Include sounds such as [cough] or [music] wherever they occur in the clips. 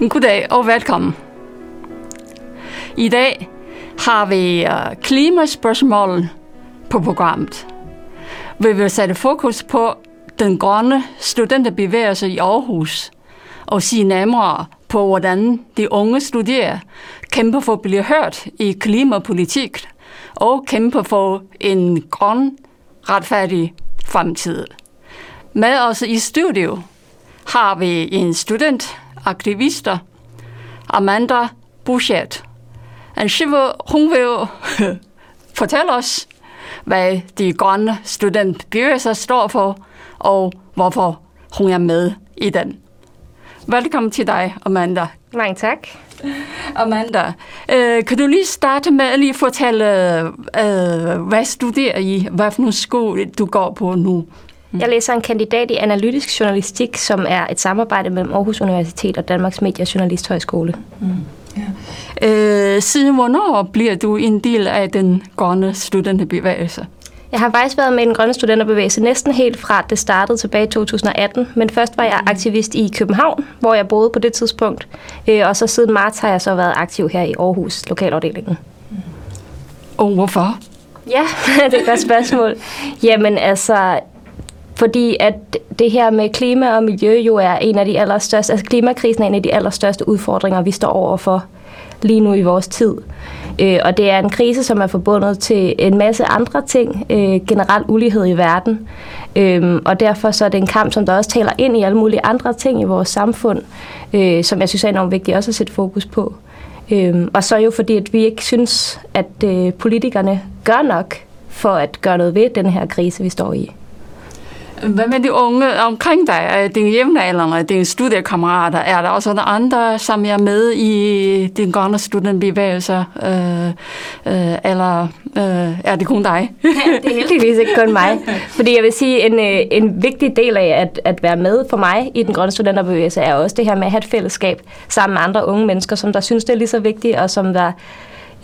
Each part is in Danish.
[laughs] Goddag og velkommen. I dag har vi øh, klimaspørgsmål på programmet. Vi vil sætte fokus på den grønne studenterbevægelse i Aarhus og sige nærmere på, hvordan de unge studerer, kæmper for at blive hørt i klimapolitik og kæmper for en grøn, retfærdig fremtid. Med os i studio har vi en student, aktivister, Amanda Bouchet. Hun vil [laughs] fortælle os, hvad de grønne studentbevægelser står for, og hvorfor hun er med i den. Velkommen til dig, Amanda. Mange tak. Amanda, øh, kan du lige starte med at lige fortælle, øh, hvad studerer I, hvad for nogle skole du går på nu? Jeg læser en kandidat i analytisk journalistik, som er et samarbejde mellem Aarhus Universitet og Danmarks Medie- og Journalisthøjskole. Mm. Ja. Øh, siden hvornår bliver du en del af den grønne studenterbevægelse? Jeg har faktisk været med i den grønne studenterbevægelse næsten helt fra det startede tilbage i 2018, men først var jeg aktivist i København, hvor jeg boede på det tidspunkt, øh, og så siden marts har jeg så været aktiv her i Aarhus, lokalafdelingen. Og hvorfor? Ja, [laughs] det er et godt spørgsmål. Jamen altså, fordi at det her med klima og miljø jo er en af de allerstørste, altså klimakrisen er en af de allerstørste udfordringer, vi står overfor lige nu i vores tid. Øh, og det er en krise, som er forbundet til en masse andre ting, øh, generelt ulighed i verden. Øh, og derfor så er det en kamp, som der også taler ind i alle mulige andre ting i vores samfund, øh, som jeg synes er enormt vigtigt også at sætte fokus på. Øh, og så jo fordi, at vi ikke synes, at øh, politikerne gør nok for at gøre noget ved den her krise, vi står i. Hvad med de unge omkring dig, dine jævnaldrende, dine studiekammerater? Er der også andre, som er med i din grønne studentbevægelse? Øh, øh, eller øh, er det kun dig? [laughs] ja, det er heldigvis ikke kun mig. Fordi jeg vil sige, en, øh, en vigtig del af at, at være med for mig i den grønne studenterbevægelse er også det her med at have et fællesskab sammen med andre unge mennesker, som der synes, det er lige så vigtigt, og som der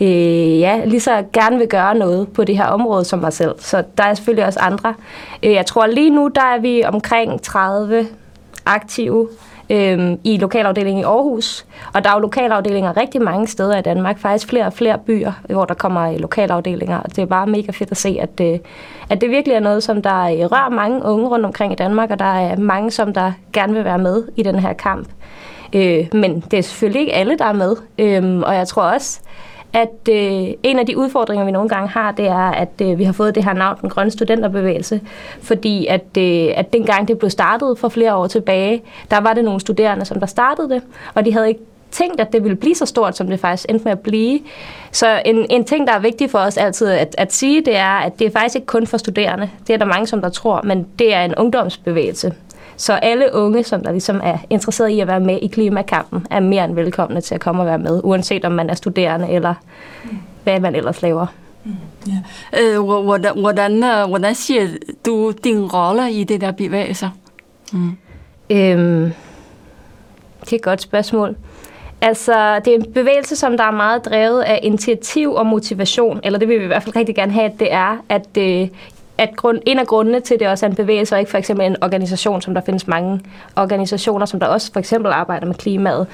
øh, ja, lige så gerne vil gøre noget på det her område som mig selv. Så der er selvfølgelig også andre. Øh, jeg tror lige nu, der er vi omkring 30 aktive øh, i lokalafdelingen i Aarhus. Og der er jo lokalafdelinger rigtig mange steder i Danmark, faktisk flere og flere byer, hvor der kommer øh, lokalafdelinger. Og det er bare mega fedt at se, at, øh, at det virkelig er noget, som der øh, rører mange unge rundt omkring i Danmark, og der er mange, som der gerne vil være med i den her kamp. Øh, men det er selvfølgelig ikke alle, der er med. Øh, og jeg tror også, at øh, en af de udfordringer, vi nogle gange har, det er, at øh, vi har fået det her navn, den grønne studenterbevægelse, fordi at, øh, at dengang det blev startet for flere år tilbage, der var det nogle studerende, som der startede det, og de havde ikke tænkt, at det ville blive så stort, som det faktisk endte med at blive. Så en, en ting, der er vigtig for os altid at, at sige, det er, at det er faktisk ikke kun for studerende. Det er der mange, som der tror, men det er en ungdomsbevægelse. Så alle unge, som der ligesom er interesseret i at være med i klimakampen, er mere end velkomne til at komme og være med, uanset om man er studerende eller hvad man ellers laver. Mm, ja. Øh, hvordan, hvordan, øh, hvordan siger du din rolle i det der bevægelser? Mm. Øhm, det er et godt spørgsmål. Altså, det er en bevægelse, som der er meget drevet af initiativ og motivation, eller det vil vi i hvert fald rigtig gerne have, at det er, at øh, at grund, en af grundene til, det også er en bevægelse, og ikke for eksempel en organisation, som der findes mange organisationer, som der også for eksempel arbejder med klimaet,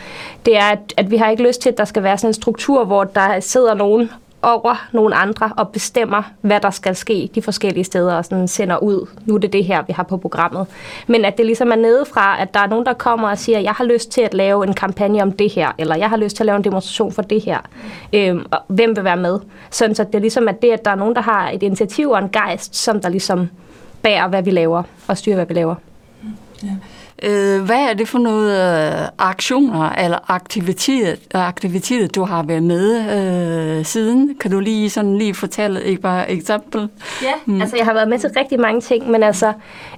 det er, at, at vi har ikke lyst til, at der skal være sådan en struktur, hvor der sidder nogen over nogle andre og bestemmer, hvad der skal ske de forskellige steder og sådan sender ud, nu er det det her, vi har på programmet. Men at det ligesom er nedefra, at der er nogen, der kommer og siger, jeg har lyst til at lave en kampagne om det her, eller jeg har lyst til at lave en demonstration for det her. Øhm, og hvem vil være med? Sådan så det er ligesom at det, at der er nogen, der har et initiativ og en gejst, som der ligesom bærer, hvad vi laver og styrer, hvad vi laver. Ja. Øh, hvad er det for nogle øh, aktioner eller aktiviteter, aktiviteter, du har været med øh, siden? Kan du lige sådan lige fortælle et par eksempel? Ja, mm. altså jeg har været med til rigtig mange ting, men altså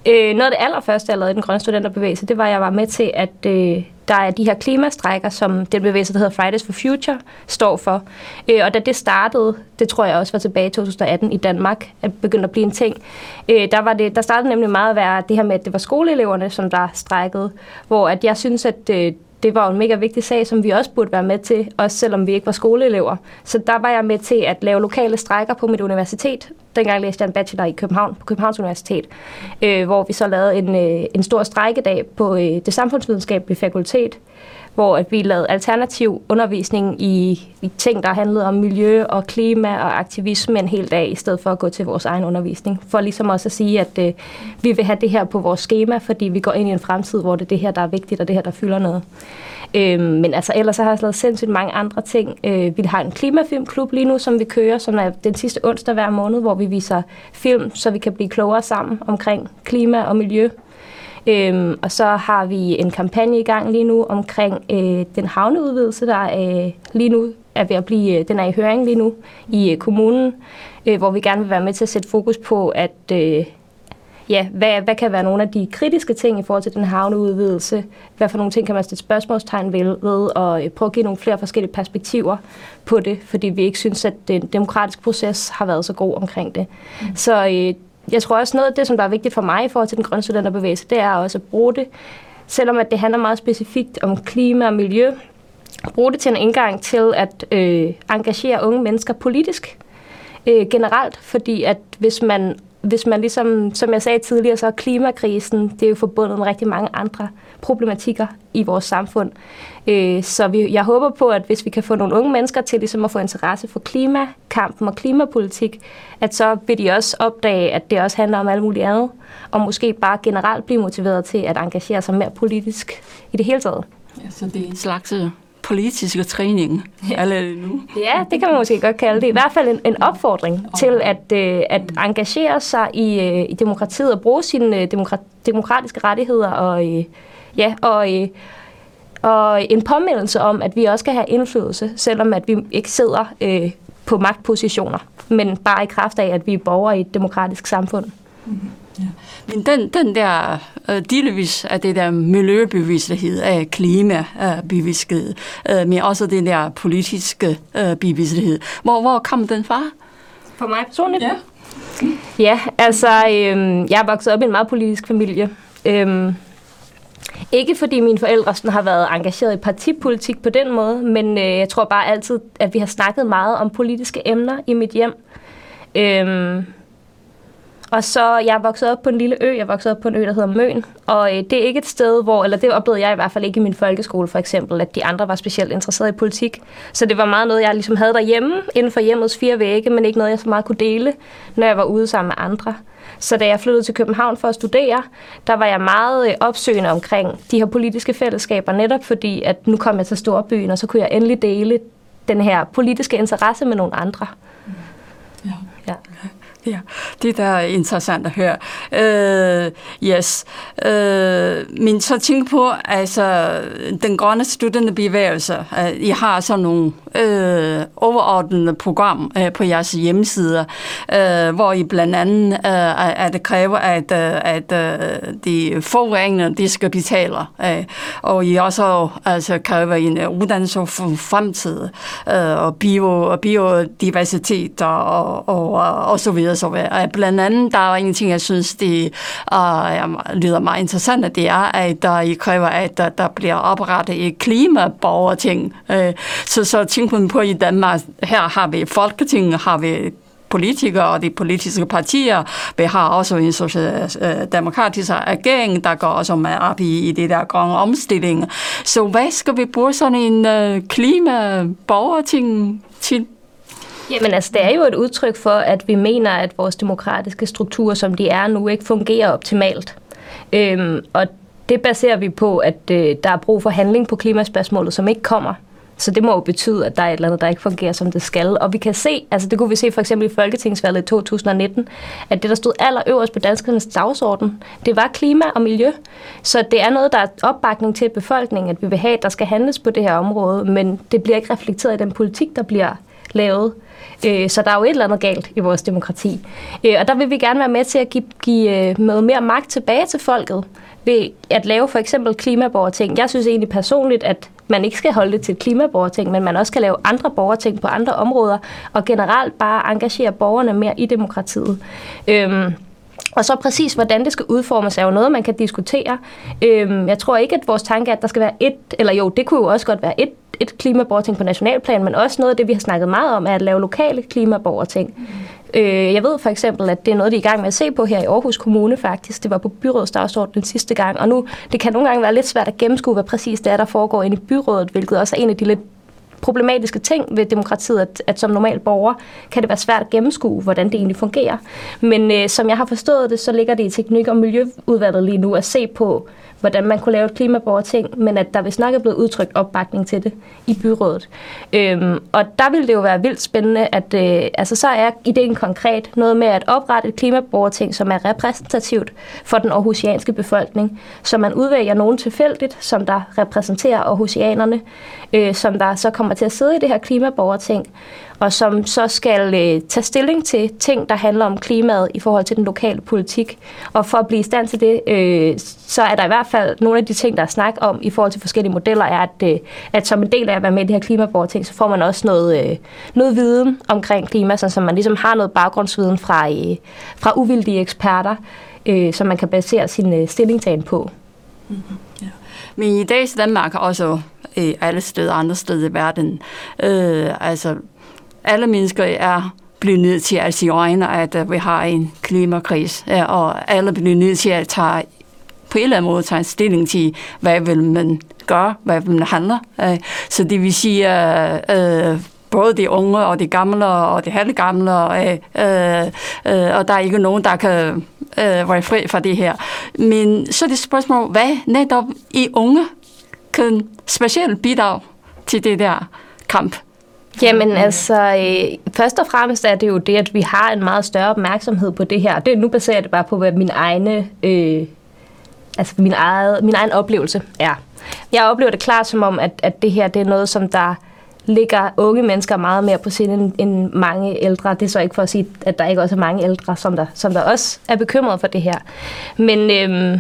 øh, noget af det allerførste, jeg lavede i den grønne studenterbevægelse, det var, at jeg var med til at øh, der er de her klimastrækker, som den bevægelse, der hedder Fridays for Future, står for. Øh, og da det startede, det tror jeg også var tilbage i 2018 i Danmark, at begyndte at blive en ting, øh, der, var det, der startede nemlig meget at være det her med, at det var skoleeleverne, som der strækkede, hvor at jeg synes, at øh, det var en mega vigtig sag, som vi også burde være med til, også selvom vi ikke var skoleelever. Så der var jeg med til at lave lokale strækker på mit universitet. Dengang læste jeg en bachelor i København, på Københavns Universitet, øh, hvor vi så lavede en, øh, en stor strækkedag på øh, det samfundsvidenskabelige fakultet, hvor at vi lavede alternativ undervisning i, i ting, der handlede om miljø og klima og aktivisme en hel dag, i stedet for at gå til vores egen undervisning. For ligesom også at sige, at øh, vi vil have det her på vores schema, fordi vi går ind i en fremtid, hvor det er det her, der er vigtigt, og det her, der fylder noget. Øh, men altså ellers så har jeg lavet sindssygt mange andre ting. Øh, vi har en klimafilmklub lige nu, som vi kører, som er den sidste onsdag hver måned, hvor vi viser film, så vi kan blive klogere sammen omkring klima og miljø. Øhm, og så har vi en kampagne i gang lige nu omkring øh, den havneudvidelse, der øh, lige nu er ved at blive, øh, den er i høring lige nu i øh, kommunen, øh, hvor vi gerne vil være med til at sætte fokus på, at øh, ja, hvad, hvad kan være nogle af de kritiske ting i forhold til den havneudvidelse? Hvad for nogle ting kan man stille spørgsmålstegn ved, ved og øh, prøve at give nogle flere forskellige perspektiver på det, fordi vi ikke synes, at den demokratiske proces har været så god omkring det. Mm. Så øh, jeg tror også noget af det, som der er vigtigt for mig i forhold til den grønne studenterbevægelse, det er også at bruge det, selvom at det handler meget specifikt om klima og miljø, bruge det til en indgang til at øh, engagere unge mennesker politisk øh, generelt, fordi at hvis man hvis man ligesom, som jeg sagde tidligere, så er klimakrisen, det er jo forbundet med rigtig mange andre problematikker i vores samfund. Øh, så vi, jeg håber på, at hvis vi kan få nogle unge mennesker til ligesom at få interesse for klimakampen og klimapolitik, at så vil de også opdage, at det også handler om alt muligt andet, og måske bare generelt blive motiveret til at engagere sig mere politisk i det hele taget. Ja, så det er en slags øh, politiske træning ja. allerede nu. Ja, det kan man måske godt kalde det. I hvert fald en, en opfordring til at, øh, at engagere sig i, øh, i demokratiet og bruge sine øh, demokra- demokratiske rettigheder og, øh, ja, og, øh, og en påmindelse om, at vi også skal have indflydelse, selvom at vi ikke sidder øh, på magtpositioner, men bare i kraft af, at vi er borgere i et demokratisk samfund. Mm-hmm. Ja. Men den, den der uh, delvis af det der miljøbevidsthed af klimabevidsthed, uh, men også den der politiske uh, bevidsthed, hvor, hvor kom den fra? For mig personligt? Ja. Ja, altså, øhm, jeg er vokset op i en meget politisk familie. Øhm, ikke fordi mine forældre sådan har været engageret i partipolitik på den måde, men øh, jeg tror bare altid, at vi har snakket meget om politiske emner i mit hjem. Øhm, og så, jeg er vokset op på en lille ø, jeg er vokset op på en ø, der hedder Møn, og øh, det er ikke et sted, hvor, eller det oplevede jeg i hvert fald ikke i min folkeskole for eksempel, at de andre var specielt interesserede i politik. Så det var meget noget, jeg ligesom havde derhjemme, inden for hjemmets fire vægge, men ikke noget, jeg så meget kunne dele, når jeg var ude sammen med andre. Så da jeg flyttede til København for at studere, der var jeg meget øh, opsøgende omkring de her politiske fællesskaber, netop fordi, at nu kom jeg til storbyen, og så kunne jeg endelig dele den her politiske interesse med nogle andre. Ja. ja. [laughs] Ja, det der er interessant at høre. Uh, yes. Uh, men så tænk på, altså, den grønne studenterbevægelse. Uh, I har sådan nogle uh, overordnede program uh, på jeres hjemmesider, uh, hvor I blandt andet uh, at det kræver, at, uh, at uh, de forurenende, de skal betale. Uh, og I også altså, kræver en uddannelse for fremtid, uh, og bio, biodiversitet og, og, og, og så videre så øh, videre. Blandt andet, der er en ting, jeg synes, det uh, lyder meget interessant, at det er, at der I kræver, at uh, der bliver oprettet et klimaborgerting. Uh, så, så tænk på i Danmark, her har vi Folketinget, har vi politikere og de politiske partier. Vi har også en socialdemokratisk regering, der går også med op i, i det der grønne omstilling. Så hvad skal vi bruge sådan en uh, klimaborgerting til? Jamen altså, det er jo et udtryk for, at vi mener, at vores demokratiske strukturer, som de er nu, ikke fungerer optimalt. Øhm, og det baserer vi på, at øh, der er brug for handling på klimaspørgsmålet, som ikke kommer. Så det må jo betyde, at der er et eller andet, der ikke fungerer, som det skal. Og vi kan se, altså det kunne vi se for eksempel i Folketingsvalget i 2019, at det, der stod allerøverst på danskernes dagsorden, det var klima og miljø. Så det er noget, der er opbakning til befolkningen, at vi vil have, at der skal handles på det her område, men det bliver ikke reflekteret i den politik, der bliver lavet. Øh, så der er jo et eller andet galt i vores demokrati. Øh, og der vil vi gerne være med til at give, give øh, noget mere magt tilbage til folket ved at lave for eksempel klimaborgerting. Jeg synes egentlig personligt, at man ikke skal holde det til et klimaborgerting, men man også kan lave andre borgerting på andre områder, og generelt bare engagere borgerne mere i demokratiet. Øhm, og så præcis, hvordan det skal udformes, er jo noget, man kan diskutere. Øhm, jeg tror ikke, at vores tanke er, at der skal være et, eller jo, det kunne jo også godt være et et klimaborgerting på nationalplan, men også noget af det, vi har snakket meget om, er at lave lokale klimaborgerting. Øh, jeg ved for eksempel, at det er noget, de er i gang med at se på her i Aarhus Kommune faktisk. Det var på byrådsdagsordenen den sidste gang, og nu det kan nogle gange være lidt svært at gennemskue, hvad præcis det er, der foregår inde i byrådet, hvilket også er en af de lidt problematiske ting ved demokratiet, at, at som normal borger kan det være svært at gennemskue, hvordan det egentlig fungerer. Men øh, som jeg har forstået det, så ligger det i teknik- og miljøudvalget lige nu at se på, hvordan man kunne lave et klimaborgerting, men at der vist nok er blevet udtrykt opbakning til det i byrådet. Øhm, og der ville det jo være vildt spændende, at øh, altså, så er ideen konkret noget med at oprette et klimaborgerting, som er repræsentativt for den aarhusianske befolkning, så man udvælger nogen tilfældigt, som der repræsenterer aarhusianerne, øh, som der så kommer til at sidde i det her klimaborgerting, og som så skal øh, tage stilling til ting, der handler om klimaet i forhold til den lokale politik. Og for at blive i stand til det, øh, så er der i hvert fald nogle af de ting, der er snak om i forhold til forskellige modeller, er, at, øh, at som en del af at være med i det her klimaborgerting, så får man også noget, øh, noget viden omkring klima, så man ligesom har noget baggrundsviden fra, øh, fra uvildige eksperter, øh, som man kan basere sin øh, stillingtagen på. Mm-hmm. Ja. Men i dag i Danmark også øh, alle steder, andre steder i verden, øh, altså alle mennesker er blevet nødt til at sige øjne, at øh, vi har en klimakris, og alle bliver nødt til at tage på en eller anden måde tage stilling til, hvad vil man gøre, hvad vil man handle. Så det vil sige, øh, øh, både de unge og de gamle og de halvgamle, gamle, uh, og der er ikke nogen, der kan være fri fra det her. Men så er det spørgsmål, hvad netop i unge kan specielt bidrage til det der kamp? Jamen altså, øh, først og fremmest er det jo det, at vi har en meget større opmærksomhed på det her. Det, nu baserer det bare på, hvad min egne, øh, altså min, eget, min egen oplevelse er. Jeg oplever det klart som om, at, at det her det er noget, som der ligger unge mennesker meget mere på sinde end, end mange ældre. Det er så ikke for at sige, at der ikke også er mange ældre, som der, som der også er bekymret for det her. Men øh,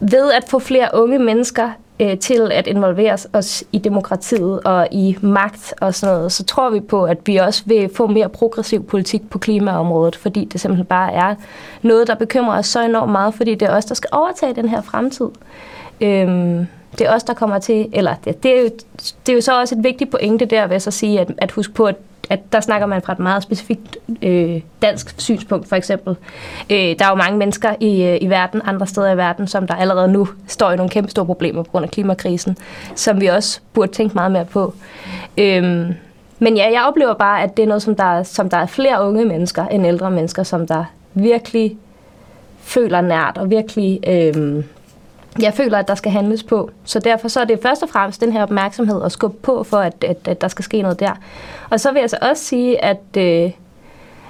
ved at få flere unge mennesker øh, til at involvere os i demokratiet og i magt og sådan noget, så tror vi på, at vi også vil få mere progressiv politik på klimaområdet, fordi det simpelthen bare er noget, der bekymrer os så enormt meget, fordi det er os, der skal overtage den her fremtid. Øhm, det er os, der kommer til, eller det, det, er jo, det er jo så også et vigtigt pointe der, ved at sige, at, at huske på, at at der snakker man fra et meget specifikt øh, dansk synspunkt, for eksempel. Øh, der er jo mange mennesker i, øh, i verden, andre steder i verden, som der allerede nu står i nogle kæmpe store problemer på grund af klimakrisen, som vi også burde tænke meget mere på. Øh, men ja, jeg oplever bare, at det er noget, som der, som der er flere unge mennesker end ældre mennesker, som der virkelig føler nært og virkelig øh, jeg føler, at der skal handles på. Så derfor så er det først og fremmest den her opmærksomhed at skubbe på, for at, at, at der skal ske noget der. Og så vil jeg så også sige, at, øh,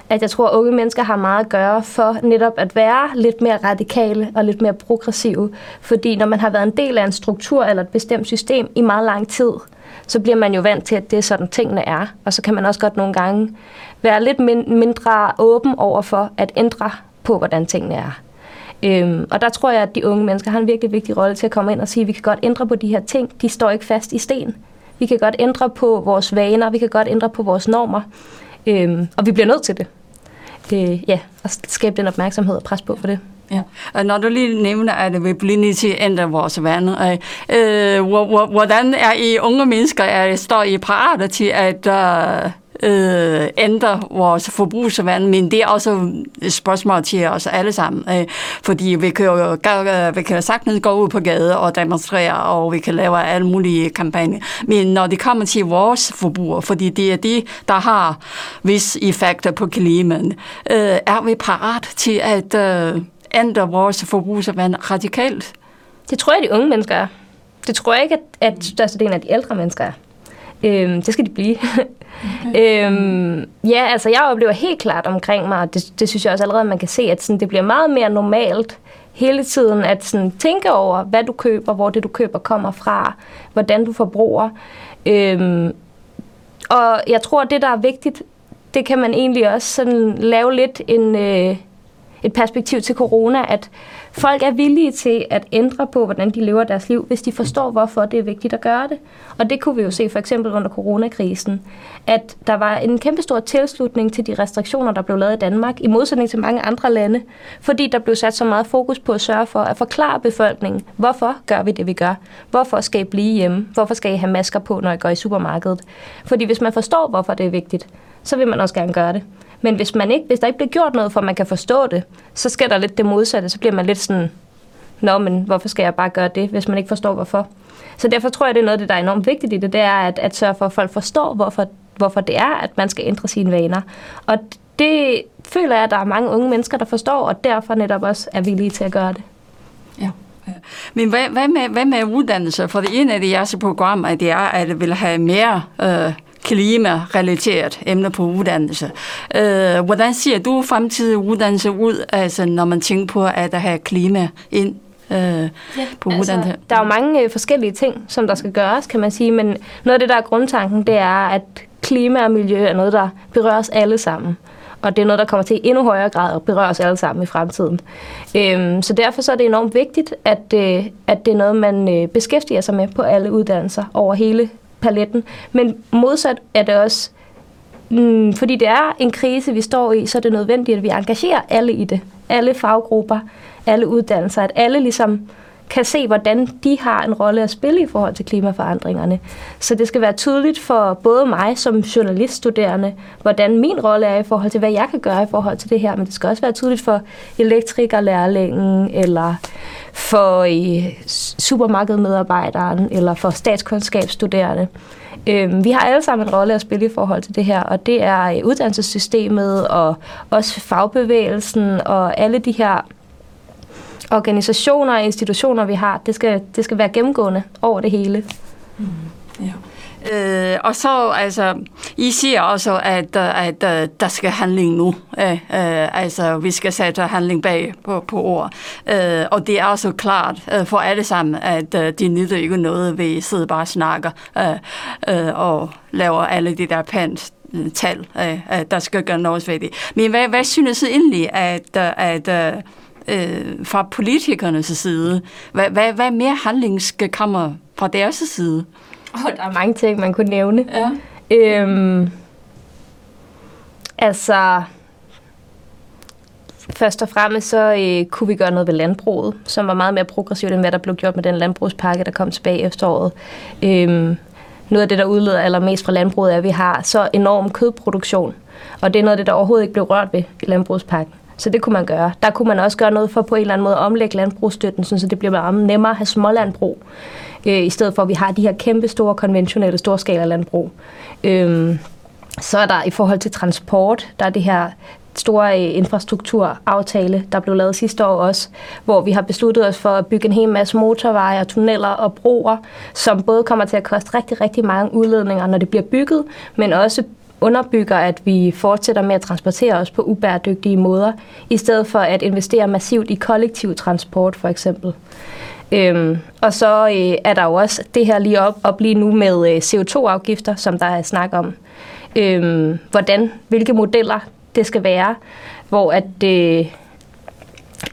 at jeg tror, at unge mennesker har meget at gøre for netop at være lidt mere radikale og lidt mere progressive. Fordi når man har været en del af en struktur eller et bestemt system i meget lang tid, så bliver man jo vant til, at det er sådan, tingene er. Og så kan man også godt nogle gange være lidt mindre åben over for at ændre på, hvordan tingene er. Øhm, og der tror jeg, at de unge mennesker har en virkelig vigtig rolle til at komme ind og sige, at vi kan godt ændre på de her ting. De står ikke fast i sten. Vi kan godt ændre på vores vaner, vi kan godt ændre på vores normer, øhm, og vi bliver nødt til det. Øh, ja, og skabe den opmærksomhed og pres på for det. Ja. Og når du lige nævner, at vi bliver nødt til at ændre vores vaner, øh, øh hvordan er I unge mennesker, er, står I parate til at øh, øh, ændre vores forbrugsvand, men det er også et spørgsmål til os alle sammen. Øh, fordi vi kan jo øh, vi kan sagtens gå ud på gaden og demonstrere, og vi kan lave alle mulige kampagner. Men når det kommer til vores forbrug, fordi det er det, der har vis effekter på klimaet, øh, er vi parat til at øh, ændre vores forbrugsvand radikalt? Det tror jeg, de unge mennesker er. Det tror jeg ikke, at, at størstedelen af de ældre mennesker er. Øhm, det skal de blive. Okay. [laughs] øhm, ja, altså jeg oplever helt klart omkring mig, og det, det synes jeg også allerede, man kan se, at sådan, det bliver meget mere normalt hele tiden at sådan, tænke over, hvad du køber, hvor det du køber kommer fra, hvordan du forbruger. Øhm, og jeg tror, at det, der er vigtigt, det kan man egentlig også sådan lave lidt en, øh, et perspektiv til corona, at folk er villige til at ændre på, hvordan de lever deres liv, hvis de forstår, hvorfor det er vigtigt at gøre det. Og det kunne vi jo se for eksempel under coronakrisen, at der var en kæmpestor tilslutning til de restriktioner, der blev lavet i Danmark, i modsætning til mange andre lande, fordi der blev sat så meget fokus på at sørge for at forklare befolkningen, hvorfor gør vi det, vi gør? Hvorfor skal I blive hjemme? Hvorfor skal I have masker på, når I går i supermarkedet? Fordi hvis man forstår, hvorfor det er vigtigt, så vil man også gerne gøre det. Men hvis, man ikke, hvis der ikke bliver gjort noget, for at man kan forstå det, så sker der lidt det modsatte. Så bliver man lidt sådan, nå, men hvorfor skal jeg bare gøre det, hvis man ikke forstår, hvorfor? Så derfor tror jeg, det er noget af det, der er enormt vigtigt i det, det er at, at sørge for, at folk forstår, hvorfor, hvorfor det er, at man skal ændre sine vaner. Og det føler jeg, at der er mange unge mennesker, der forstår, og derfor netop også er villige til at gøre det. Ja. Men hvad, hvad, med, hvad med uddannelse? For det ene af de jeres programmer, det er, at vil have mere øh, klimarelateret emne på uddannelse. Øh, hvordan ser du fremtidig uddannelse ud, altså, når man tænker på at have klima ind øh, ja, på altså, uddannelse? Der er jo mange øh, forskellige ting, som der skal gøres, kan man sige, men noget af det, der er grundtanken, det er, at klima og miljø er noget, der berører os alle sammen. Og det er noget, der kommer til i endnu højere grad at berøre os alle sammen i fremtiden. Øhm, så derfor så er det enormt vigtigt, at, øh, at det er noget, man øh, beskæftiger sig med på alle uddannelser over hele paletten. Men modsat er det også, mm, fordi det er en krise, vi står i, så er det nødvendigt, at vi engagerer alle i det. Alle faggrupper, alle uddannelser, at alle ligesom kan se, hvordan de har en rolle at spille i forhold til klimaforandringerne. Så det skal være tydeligt for både mig som journaliststuderende, hvordan min rolle er i forhold til, hvad jeg kan gøre i forhold til det her, men det skal også være tydeligt for elektrikerlærlingen, eller for øh, supermarkedmedarbejderen, eller for statskundskabsstuderende. Øhm, vi har alle sammen en rolle at spille i forhold til det her, og det er øh, uddannelsessystemet og også fagbevægelsen og alle de her organisationer og institutioner, vi har, det skal, det skal være gennemgående over det hele. Mm, ja. Øh, og så, altså, I siger også, at, øh, at, at der skal handling nu. Øh, øh, altså, vi skal sætte handling bag på, på ord. Øh, og det er også klart øh, for alle sammen, at øh, de nytter ikke noget vi sidder bare og snakker øh, øh, og laver alle de der pænt øh, tal, øh, der skal gøre noget ved det. Men hvad, hvad synes I egentlig, at, at, at øh, fra politikernes side? Hvad, hvad, hvad mere handling skal komme fra deres side? Oh, der er mange ting, man kunne nævne. Ja. Øhm, altså, først og fremmest så øh, kunne vi gøre noget ved landbruget, som var meget mere progressivt, end hvad der blev gjort med den landbrugspakke, der kom tilbage i efteråret. Øhm, noget af det, der udleder allermest fra landbruget, er, at vi har så enorm kødproduktion. Og det er noget af det, der overhovedet ikke blev rørt ved i landbrugspakken. Så det kunne man gøre. Der kunne man også gøre noget for på en eller anden måde at omlægge landbrugsstøtten, så det bliver meget nemmere at have smålandbrug, øh, i stedet for at vi har de her kæmpe store konventionelle storskala landbrug. Øh, så er der i forhold til transport, der er det her store øh, infrastrukturaftale, der blev lavet sidste år også, hvor vi har besluttet os for at bygge en hel masse motorveje og tunneller og broer, som både kommer til at koste rigtig, rigtig mange udledninger, når det bliver bygget, men også underbygger, at vi fortsætter med at transportere os på ubæredygtige måder, i stedet for at investere massivt i kollektiv transport for eksempel. Øhm, og så øh, er der jo også det her lige op, op lige nu med øh, CO2-afgifter, som der er snak om. Øhm, hvordan, hvilke modeller det skal være, hvor at, øh,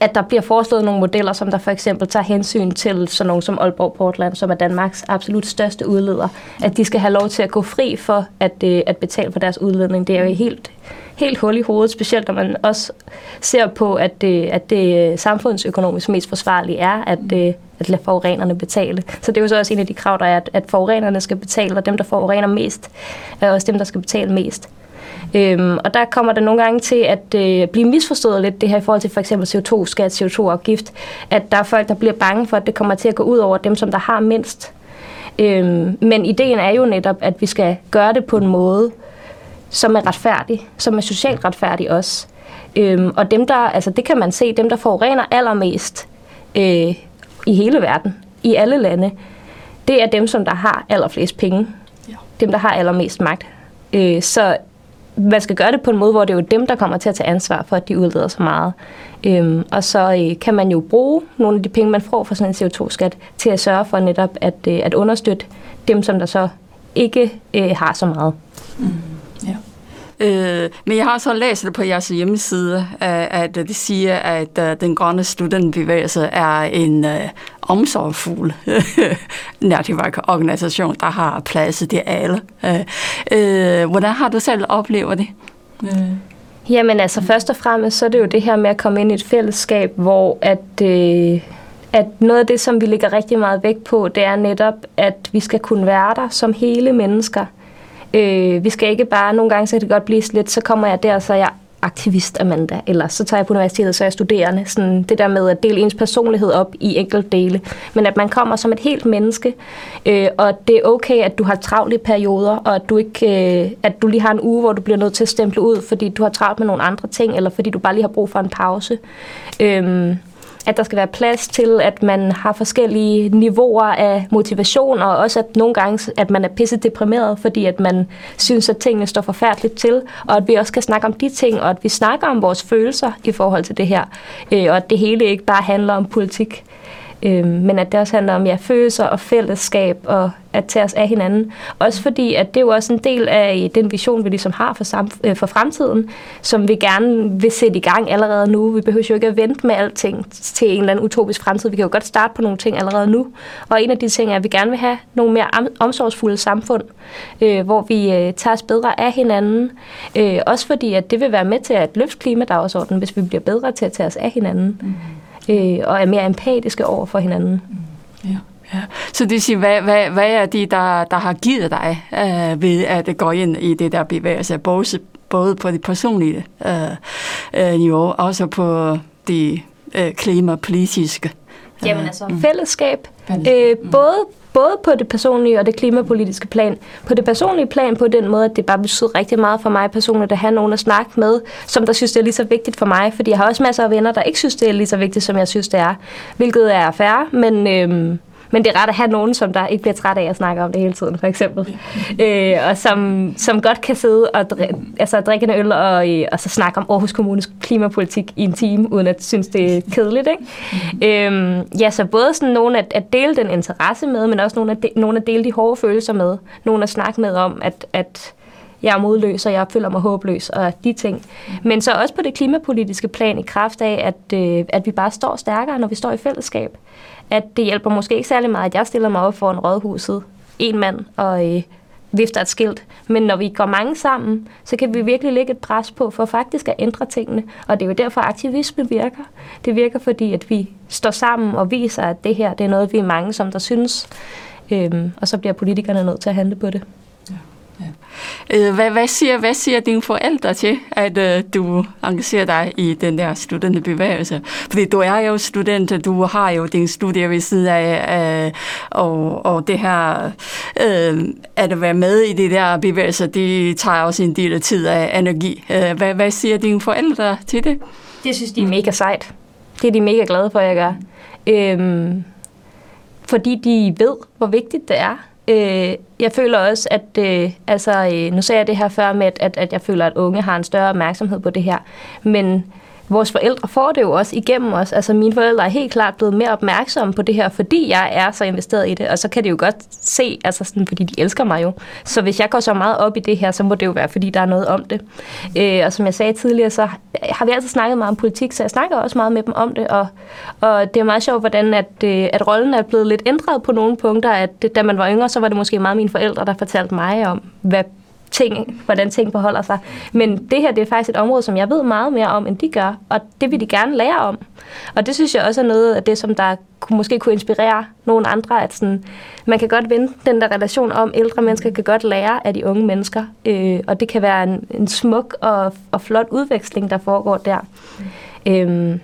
at der bliver foreslået nogle modeller, som der for eksempel tager hensyn til sådan nogle som Aalborg Portland, som er Danmarks absolut største udleder, at de skal have lov til at gå fri for at, øh, at betale for deres udledning. Det er jo helt, helt hul i hovedet, specielt når man også ser på, at det, at det samfundsøkonomisk mest forsvarlige er, at, øh, at lade forurenerne betale. Så det er jo så også en af de krav, der er, at, at forurenerne skal betale, og dem, der forurener mest, er også dem, der skal betale mest. Øhm, og der kommer det nogle gange til at øh, blive misforstået lidt, det her i forhold til for eksempel CO2-skat, CO2-afgift, at der er folk, der bliver bange for, at det kommer til at gå ud over dem, som der har mindst. Øhm, men ideen er jo netop, at vi skal gøre det på en måde, som er retfærdig, som er socialt retfærdig også. Øhm, og dem, der, altså det kan man se, dem, der forurener allermest øh, i hele verden, i alle lande, det er dem, som der har allerflest penge. Ja. Dem, der har allermest magt. Øh, så man skal gøre det på en måde, hvor det er jo dem, der kommer til at tage ansvar for, at de udleder så meget. Øhm, og så øh, kan man jo bruge nogle af de penge, man får fra sådan en CO2-skat, til at sørge for netop at, øh, at understøtte dem, som der så ikke øh, har så meget. Mm. Øh, men jeg har så læst det på jeres hjemmeside, at det siger, at øh, den grønne studentbevægelse er en øh, uh, omsorgfuld [laughs] organisation, der har plads til alle. Øh, øh, hvordan har du selv oplevet det? Jamen altså, først og fremmest, så er det jo det her med at komme ind i et fællesskab, hvor at... Øh at noget af det, som vi lægger rigtig meget vægt på, det er netop, at vi skal kunne være der som hele mennesker Øh, vi skal ikke bare, nogle gange så kan det godt blive lidt, så kommer jeg der, så er jeg aktivist Amanda, eller så tager jeg på universitetet, så er jeg studerende. Sådan det der med at dele ens personlighed op i enkelte dele. Men at man kommer som et helt menneske, øh, og det er okay, at du har travle perioder, og at du, ikke, øh, at du lige har en uge, hvor du bliver nødt til at stemple ud, fordi du har travlt med nogle andre ting, eller fordi du bare lige har brug for en pause. Øh, at der skal være plads til, at man har forskellige niveauer af motivation, og også at nogle gange, at man er pisse deprimeret, fordi at man synes, at tingene står forfærdeligt til, og at vi også kan snakke om de ting, og at vi snakker om vores følelser i forhold til det her, øh, og at det hele ikke bare handler om politik. Øh, men at det også handler om ja, følelser og fællesskab og at tage os af hinanden. Også fordi, at det er jo også en del af den vision, vi ligesom har for, samf- øh, for fremtiden, som vi gerne vil sætte i gang allerede nu. Vi behøver jo ikke at vente med alting til en eller anden utopisk fremtid. Vi kan jo godt starte på nogle ting allerede nu. Og en af de ting er, at vi gerne vil have nogle mere omsorgsfulde samfund, øh, hvor vi øh, tager os bedre af hinanden. Øh, også fordi, at det vil være med til at løfte klimadagsordenen, hvis vi bliver bedre til at tage os af hinanden. Mm øh, og er mere empatiske over for hinanden. Ja. Ja. Så det siger, hvad, hvad, hvad er det, der, der har givet dig øh, ved at gå ind i det der bevægelse, både, både på det personlige øh, øh, niveau, og også på det øh, klimapolitiske? Øh, Jamen altså, mm. fællesskab. Øh, både både på det personlige og det klimapolitiske plan. På det personlige plan på den måde, at det bare betyder rigtig meget for mig personligt at have nogen at snakke med, som der synes, det er lige så vigtigt for mig, fordi jeg har også masser af venner, der ikke synes, det er lige så vigtigt, som jeg synes, det er. Hvilket er færre, men... Øhm, men det er ret at have nogen, som der ikke bliver træt af at snakke om det hele tiden, for eksempel. Øh, og som, som godt kan sidde og dri- altså, drikke en øl og, øh, og så snakke om Aarhus Kommunes klimapolitik i en time, uden at synes, det er kedeligt. Ikke? Mm. Øhm, ja, så både sådan nogen at, at dele den interesse med, men også nogen at, de, nogen at dele de hårde følelser med. Nogen at snakke med om, at, at jeg er modløs, og jeg føler mig håbløs, og de ting. Men så også på det klimapolitiske plan i kraft af, at, øh, at vi bare står stærkere, når vi står i fællesskab at det hjælper måske ikke særlig meget, at jeg stiller mig op for en rådhuset, en mand, og øh, vifter et skilt. Men når vi går mange sammen, så kan vi virkelig lægge et pres på for faktisk at ændre tingene. Og det er jo derfor, aktivisme virker. Det virker, fordi at vi står sammen og viser, at det her det er noget, vi er mange, som der synes. Øhm, og så bliver politikerne nødt til at handle på det. Øh, hvad, hvad, siger, hvad siger dine forældre til, at øh, du engagerer dig i den der studenterbevægelse? Fordi du er jo student, du har jo din studie ved siden af, øh, og, og det her, øh, at være med i det der bevægelse, det tager også en del af tid af energi. Øh, hvad, hvad siger dine forældre til det? Det synes de er mega sejt. Det er de mega glade for, at jeg gør. Øhm, fordi de ved, hvor vigtigt det er Øh, jeg føler også, at øh, altså, øh, nu sagde jeg det her før med, at, at jeg føler, at unge har en større opmærksomhed på det her, men vores forældre får det jo også igennem os. Altså mine forældre er helt klart blevet mere opmærksomme på det her, fordi jeg er så investeret i det, og så kan de jo godt se, altså sådan, fordi de elsker mig jo. Så hvis jeg går så meget op i det her, så må det jo være, fordi der er noget om det. Øh, og som jeg sagde tidligere, så har vi altid snakket meget om politik, så jeg snakker også meget med dem om det, og, og det er meget sjovt, hvordan at, øh, at rollen er blevet lidt ændret på nogle punkter, at da man var yngre, så var det måske meget mine forældre, der fortalte mig om, hvad ting, hvordan ting forholder sig. Men det her det er faktisk et område, som jeg ved meget mere om, end de gør, og det vil de gerne lære om. Og det synes jeg også er noget af det, som der måske kunne inspirere nogle andre, at sådan, man kan godt vende den der relation om, ældre mennesker kan godt lære af de unge mennesker, øh, og det kan være en, en smuk og, og flot udveksling, der foregår der. Mm. Øhm,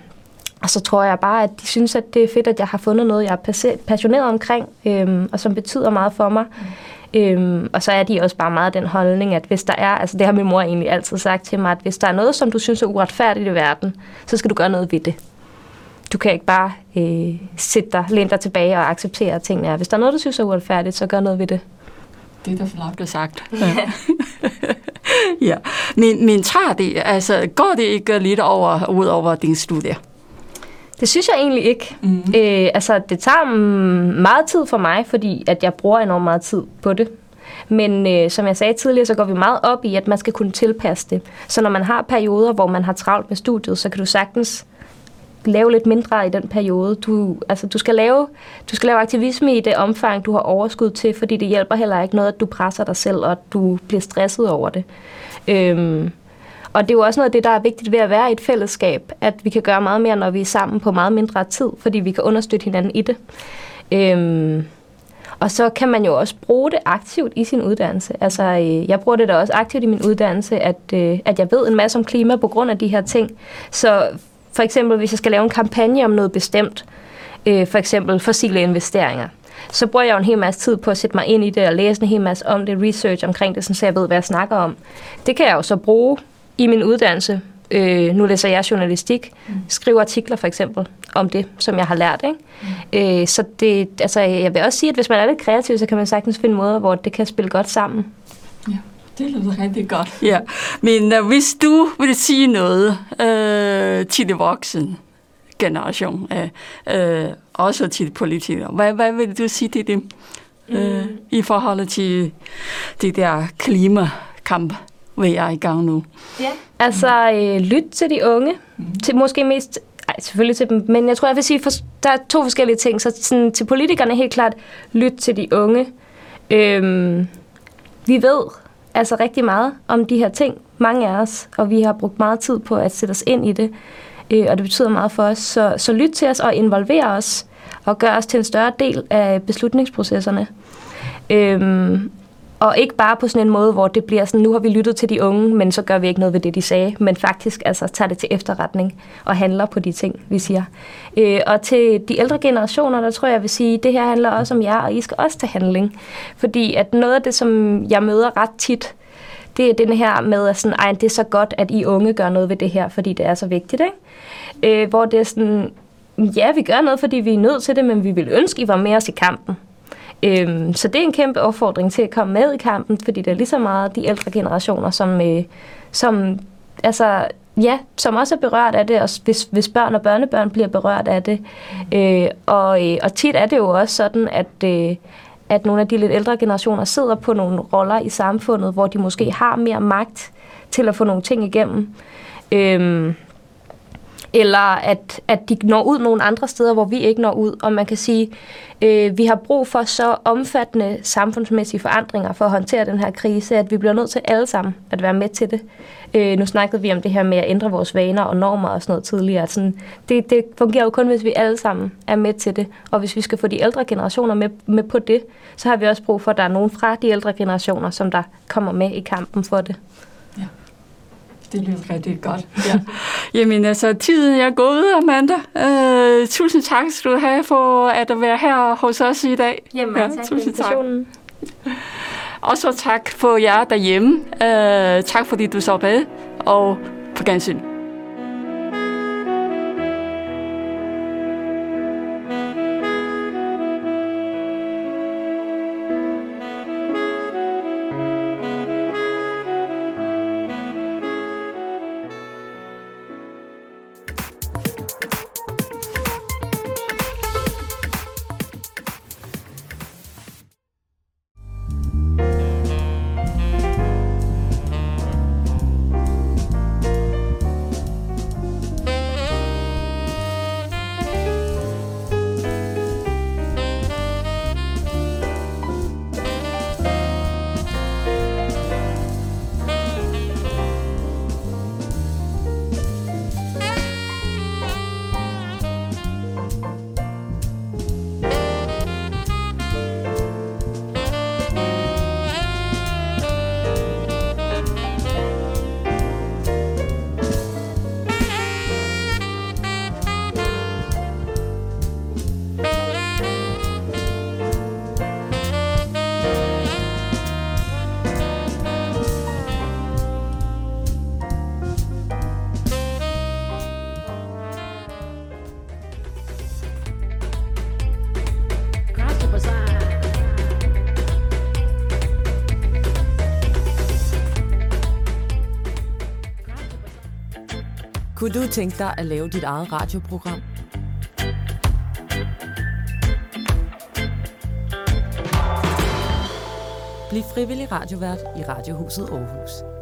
og så tror jeg bare, at de synes, at det er fedt, at jeg har fundet noget, jeg er passioneret omkring, øhm, og som betyder meget for mig. Mm. Øhm, og så er de også bare meget den holdning, at hvis der er, altså det har min mor egentlig altid sagt til mig, at hvis der er noget, som du synes er uretfærdigt i verden, så skal du gøre noget ved det. Du kan ikke bare øh, sætte dig, læne dig tilbage og acceptere, at tingene er. Hvis der er noget, du synes er uretfærdigt, så gør noget ved det. Det er da flot sagt. Ja. [laughs] ja. Men, men tager det, altså, går det ikke lidt over, ud over din studie? Det synes jeg egentlig ikke. Mm. Øh, altså, det tager meget tid for mig, fordi at jeg bruger enormt meget tid på det. Men øh, som jeg sagde tidligere, så går vi meget op i, at man skal kunne tilpasse det. Så når man har perioder, hvor man har travlt med studiet, så kan du sagtens lave lidt mindre i den periode. Du, altså, du, skal lave, du skal lave aktivisme i det omfang, du har overskud til, fordi det hjælper heller ikke noget, at du presser dig selv, og at du bliver stresset over det. Øhm, og det er jo også noget af det, der er vigtigt ved at være i et fællesskab, at vi kan gøre meget mere, når vi er sammen på meget mindre tid, fordi vi kan understøtte hinanden i det. Øhm, Og så kan man jo også bruge det aktivt i sin uddannelse. Altså, øh, jeg bruger det da også aktivt i min uddannelse, at, øh, at jeg ved en masse om klima på grund af de her ting. Så for eksempel, hvis jeg skal lave en kampagne om noget bestemt, øh, for eksempel fossile investeringer, så bruger jeg jo en hel masse tid på at sætte mig ind i det og læse en hel masse om det, research omkring det, så jeg ved, hvad jeg snakker om. Det kan jeg jo så bruge i min uddannelse. Øh, nu læser jeg journalistik, mm. skriver artikler for eksempel om det, som jeg har lært. Ikke? Mm. Øh, så det, altså, jeg vil også sige, at hvis man er lidt kreativ, så kan man sagtens finde måder, hvor det kan spille godt sammen. Ja. Det lyder rigtig godt. Ja. Men uh, hvis du vil sige noget uh, til de voksne generation, uh, uh, også til politikere, hvad, hvad vil du sige til dem uh, mm. i forhold til det der klimakamp, vi er i gang nu? Ja, altså uh, lyt til de unge, mm. til måske mest ej, selvfølgelig til dem, men jeg tror, jeg vil sige, for, der er to forskellige ting. Så sådan, til politikerne helt klart, lyt til de unge. Øhm, vi ved altså rigtig meget om de her ting, mange af os, og vi har brugt meget tid på at sætte os ind i det, øh, og det betyder meget for os. Så, så lyt til os og involver os, og gør os til en større del af beslutningsprocesserne. Øhm, og ikke bare på sådan en måde, hvor det bliver sådan, nu har vi lyttet til de unge, men så gør vi ikke noget ved det, de sagde, men faktisk altså tager det til efterretning og handler på de ting, vi siger. Øh, og til de ældre generationer, der tror jeg, jeg vil sige, det her handler også om jer, og I skal også til handling. Fordi at noget af det, som jeg møder ret tit, det er den her med, at sådan, Ej, det er så godt, at I unge gør noget ved det her, fordi det er så vigtigt. Ikke? Øh, hvor det er sådan, ja, vi gør noget, fordi vi er nødt til det, men vi vil ønske, I var med os i kampen. Øhm, så det er en kæmpe opfordring til at komme med i kampen, fordi det er lige så meget de ældre generationer, som, øh, som, altså, ja, som også er berørt af det, og hvis, hvis børn og børnebørn bliver berørt af det. Øh, og, øh, og tit er det jo også sådan, at, øh, at nogle af de lidt ældre generationer sidder på nogle roller i samfundet, hvor de måske har mere magt til at få nogle ting igennem. Øh, eller at, at de når ud nogle andre steder, hvor vi ikke når ud. Og man kan sige, øh, vi har brug for så omfattende samfundsmæssige forandringer for at håndtere den her krise, at vi bliver nødt til alle sammen at være med til det. Øh, nu snakkede vi om det her med at ændre vores vaner og normer og sådan noget tidligere. Sådan, det, det fungerer jo kun, hvis vi alle sammen er med til det. Og hvis vi skal få de ældre generationer med, med på det, så har vi også brug for, at der er nogen fra de ældre generationer, som der kommer med i kampen for det. Det lyder rigtig godt. [laughs] Ja. Jamen altså, tiden er gået, Amanda. Uh, tusind tak skal du have for at være her hos os i dag. Jamen, ja, tak tusind tak. Og så tak for jer derhjemme. Uh, tak fordi du så med, og på gensyn. Kunne du tænke dig at lave dit eget radioprogram? Bliv frivillig radiovært i Radiohuset Aarhus.